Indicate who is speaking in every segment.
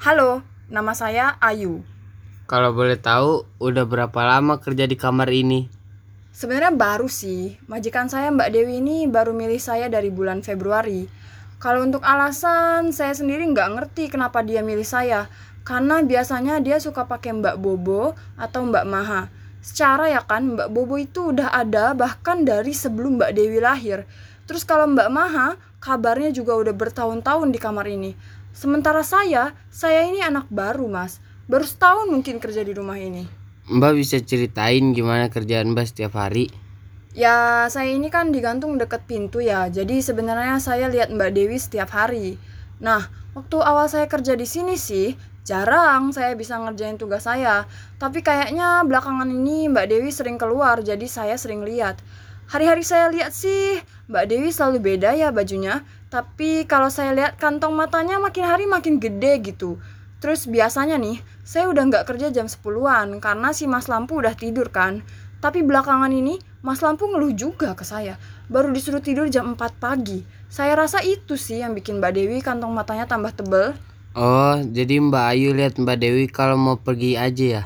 Speaker 1: Halo, nama saya Ayu.
Speaker 2: Kalau boleh tahu, udah berapa lama kerja di kamar ini?
Speaker 1: Sebenarnya baru sih, majikan saya Mbak Dewi ini baru milih saya dari bulan Februari. Kalau untuk alasan, saya sendiri nggak ngerti kenapa dia milih saya. Karena biasanya dia suka pakai Mbak Bobo atau Mbak Maha. Secara ya kan, Mbak Bobo itu udah ada bahkan dari sebelum Mbak Dewi lahir. Terus kalau Mbak Maha, kabarnya juga udah bertahun-tahun di kamar ini. Sementara saya, saya ini anak baru mas. Baru setahun mungkin kerja di rumah ini.
Speaker 2: Mbak bisa ceritain gimana kerjaan Mbak setiap hari?
Speaker 1: Ya, saya ini kan digantung deket pintu ya. Jadi sebenarnya saya lihat Mbak Dewi setiap hari. Nah, waktu awal saya kerja di sini sih, jarang saya bisa ngerjain tugas saya. Tapi kayaknya belakangan ini Mbak Dewi sering keluar, jadi saya sering lihat. Hari-hari saya lihat sih, Mbak Dewi selalu beda ya bajunya. Tapi kalau saya lihat kantong matanya makin hari makin gede gitu. Terus biasanya nih, saya udah nggak kerja jam 10-an karena si Mas Lampu udah tidur kan. Tapi belakangan ini Mas Lampu ngeluh juga ke saya. Baru disuruh tidur jam 4 pagi. Saya rasa itu sih yang bikin Mbak Dewi kantong matanya tambah tebel.
Speaker 2: Oh, jadi Mbak Ayu lihat Mbak Dewi kalau mau pergi aja ya?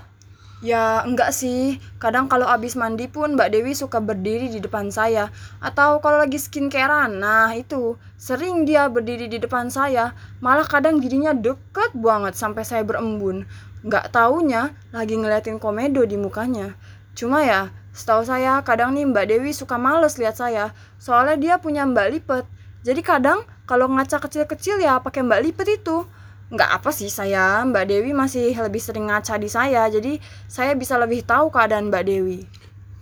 Speaker 1: Ya enggak sih, kadang kalau abis mandi pun Mbak Dewi suka berdiri di depan saya. Atau kalau lagi skincarean, nah itu Sering dia berdiri di depan saya. Malah kadang dirinya deket banget sampai saya berembun. Nggak taunya lagi ngeliatin komedo di mukanya. Cuma ya, setahu saya kadang nih Mbak Dewi suka males lihat saya. Soalnya dia punya Mbak Lipet. Jadi kadang kalau ngaca kecil-kecil ya pakai Mbak Lipet itu nggak apa sih saya Mbak Dewi masih lebih sering ngaca di saya jadi saya bisa lebih tahu keadaan Mbak Dewi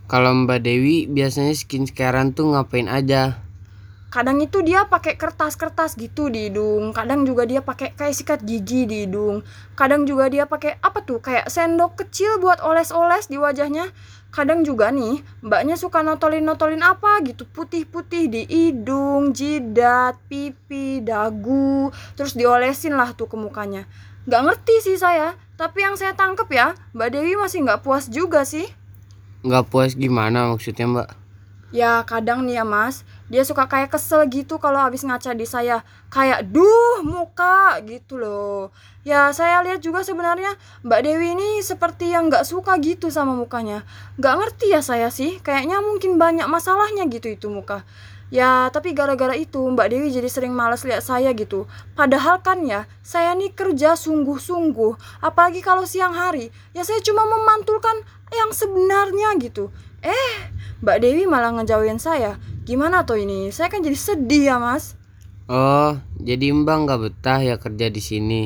Speaker 2: Kalau Mbak Dewi biasanya skincarean tuh ngapain aja?
Speaker 1: Kadang itu dia pakai kertas-kertas gitu di hidung. Kadang juga dia pakai kayak sikat gigi di hidung. Kadang juga dia pakai apa tuh kayak sendok kecil buat oles-oles di wajahnya. Kadang juga nih mbaknya suka notolin-notolin apa gitu. Putih-putih di hidung jidat pipi dagu. Terus diolesin lah tuh ke mukanya. Nggak ngerti sih saya. Tapi yang saya tangkep ya mbak Dewi masih nggak puas juga sih.
Speaker 2: Nggak puas gimana maksudnya Mbak?
Speaker 1: Ya kadang nih ya mas Dia suka kayak kesel gitu kalau habis ngaca di saya. Kayak duh muka gitu loh. Ya saya lihat juga sebenarnya Mbak Dewi ini seperti yang gak suka gitu sama mukanya. Gak ngerti ya saya sih Kayaknya mungkin banyak masalahnya gitu itu muka. Ya tapi gara-gara itu Mbak Dewi jadi sering males lihat saya gitu. Padahal kan ya Saya nih kerja sungguh-sungguh. Apalagi kalau siang hari Ya saya cuma memantulkan yang sebenarnya gitu Eh Mbak Dewi malah ngejauhin saya. Gimana tuh ini? Saya kan jadi sedih ya, Mas.
Speaker 2: Oh, jadi Mbak nggak betah ya kerja di sini?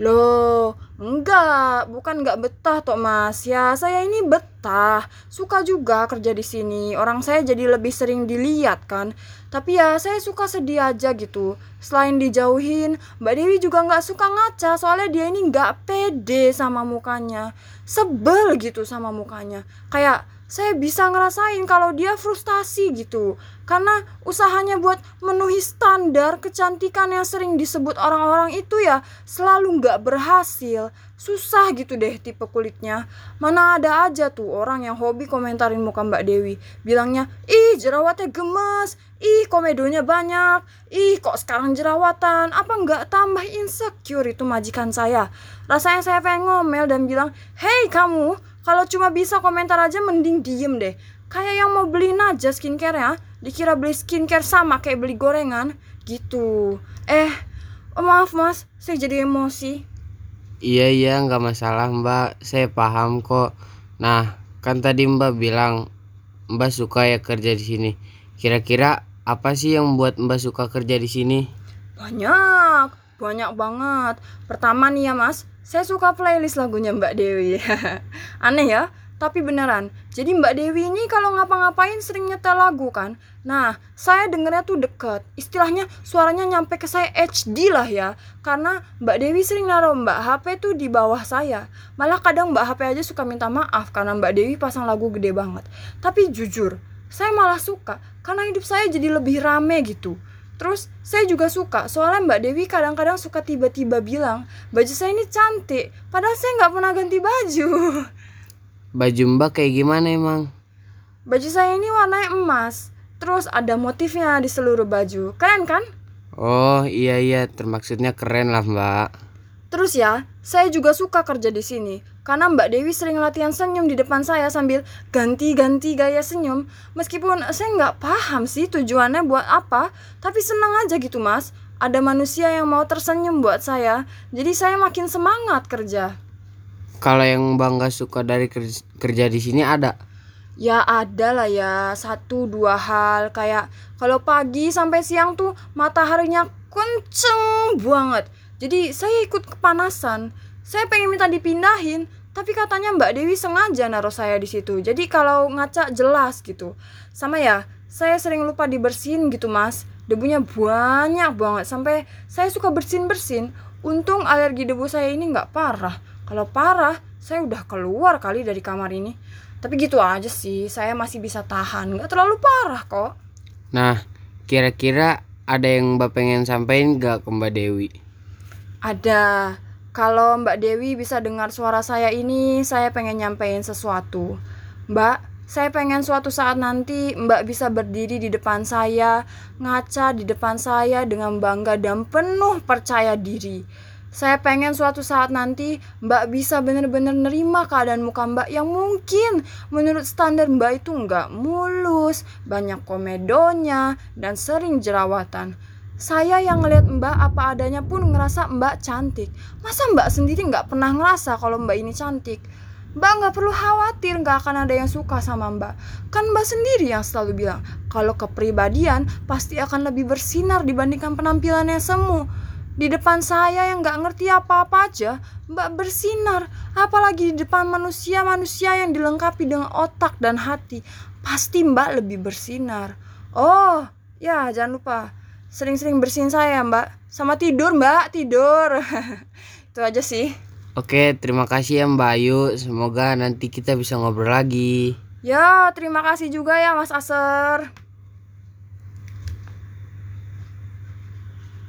Speaker 1: Loh, enggak, bukan enggak betah toh Mas. Ya, saya ini betah. Suka juga kerja di sini. Orang saya jadi lebih sering dilihat kan. Tapi ya, saya suka sedih aja gitu. Selain dijauhin, Mbak Dewi juga nggak suka ngaca. Soalnya dia ini nggak pede sama mukanya. Sebel gitu sama mukanya. Kayak saya bisa ngerasain kalau dia frustasi gitu. Karena usahanya buat memenuhi standar kecantikan yang sering disebut orang-orang itu ya selalu nggak berhasil. Susah gitu deh tipe kulitnya. Mana ada aja tuh orang yang hobi komentarin muka Mbak Dewi. Bilangnya ih jerawatnya gemes. Ih komedonya banyak. Ih kok sekarang jerawatan? Apa nggak tambah insecure itu majikan saya? Rasanya saya pengen ngomel dan bilang hei kamu kalau cuma bisa komentar aja mending diem deh. Kayak yang mau beli aja skincare ya. Dikira beli skincare sama kayak beli gorengan. Gitu. Eh, oh maaf mas, saya jadi emosi.
Speaker 2: Iya iya nggak masalah Mbak, saya paham kok. Nah, kan tadi Mbak bilang Mbak suka ya kerja di sini. Kira-kira apa sih yang membuat Mbak suka kerja di sini?
Speaker 1: Banyak, banyak banget. Pertama nih ya mas, saya suka playlist lagunya Mbak Dewi. Aneh ya, tapi beneran. Jadi Mbak Dewi ini kalau ngapa-ngapain sering nyetel lagu kan. Nah, saya dengernya tuh deket. Istilahnya suaranya nyampe ke saya HD lah ya. Karena Mbak Dewi sering naruh Mbak HP tuh di bawah saya. Malah kadang Mbak HP aja suka minta maaf karena Mbak Dewi pasang lagu gede banget. Tapi jujur, saya malah suka karena hidup saya jadi lebih rame gitu. Terus saya juga suka soalnya Mbak Dewi kadang-kadang suka tiba-tiba bilang baju saya ini cantik padahal saya nggak pernah ganti baju.
Speaker 2: Baju Mbak kayak gimana emang?
Speaker 1: Baju saya ini warnanya emas. Terus ada motifnya di seluruh baju. Keren kan?
Speaker 2: Oh iya iya termaksudnya keren lah Mbak.
Speaker 1: Terus ya, saya juga suka kerja di sini karena Mbak Dewi sering latihan senyum di depan saya sambil ganti-ganti gaya senyum. Meskipun saya nggak paham sih tujuannya buat apa, tapi senang aja gitu mas. Ada manusia yang mau tersenyum buat saya, jadi saya makin semangat kerja.
Speaker 2: Kalau yang Mbak nggak suka dari kerja, kerja di sini ada?
Speaker 1: Ya ada lah ya, satu dua hal kayak kalau pagi sampai siang tuh mataharinya kenceng banget jadi saya ikut kepanasan. Saya pengen minta dipindahin, tapi katanya Mbak Dewi sengaja naruh saya di situ. Jadi kalau ngaca jelas gitu. Sama ya, saya sering lupa dibersihin gitu mas. Debunya banyak banget sampai saya suka bersin-bersin. Untung alergi debu saya ini nggak parah. Kalau parah, saya udah keluar kali dari kamar ini. Tapi gitu aja sih, saya masih bisa tahan. Nggak terlalu parah kok.
Speaker 2: Nah, kira-kira ada yang Mbak pengen sampaikan gak ke Mbak Dewi?
Speaker 1: Ada. Kalau Mbak Dewi bisa dengar suara saya ini, saya pengen nyampein sesuatu. Mbak, saya pengen suatu saat nanti Mbak bisa berdiri di depan saya, ngaca di depan saya dengan bangga dan penuh percaya diri. Saya pengen suatu saat nanti Mbak bisa benar-benar nerima keadaan muka Mbak yang mungkin menurut standar Mbak itu nggak mulus, banyak komedonya, dan sering jerawatan. Saya yang ngeliat mbak apa adanya pun ngerasa mbak cantik. Masa mbak sendiri nggak pernah ngerasa kalau mbak ini cantik? Mbak nggak perlu khawatir nggak akan ada yang suka sama mbak. Kan mbak sendiri yang selalu bilang kalau kepribadian pasti akan lebih bersinar dibandingkan penampilannya semu. Di depan saya yang nggak ngerti apa-apa aja, mbak bersinar. Apalagi di depan manusia-manusia yang dilengkapi dengan otak dan hati, pasti mbak lebih bersinar. Oh, ya jangan lupa sering-sering bersihin saya mbak sama tidur mbak tidur itu aja sih
Speaker 2: Oke, terima kasih ya Mbak Ayu. Semoga nanti kita bisa ngobrol lagi.
Speaker 1: Ya, terima kasih juga ya Mas Aser.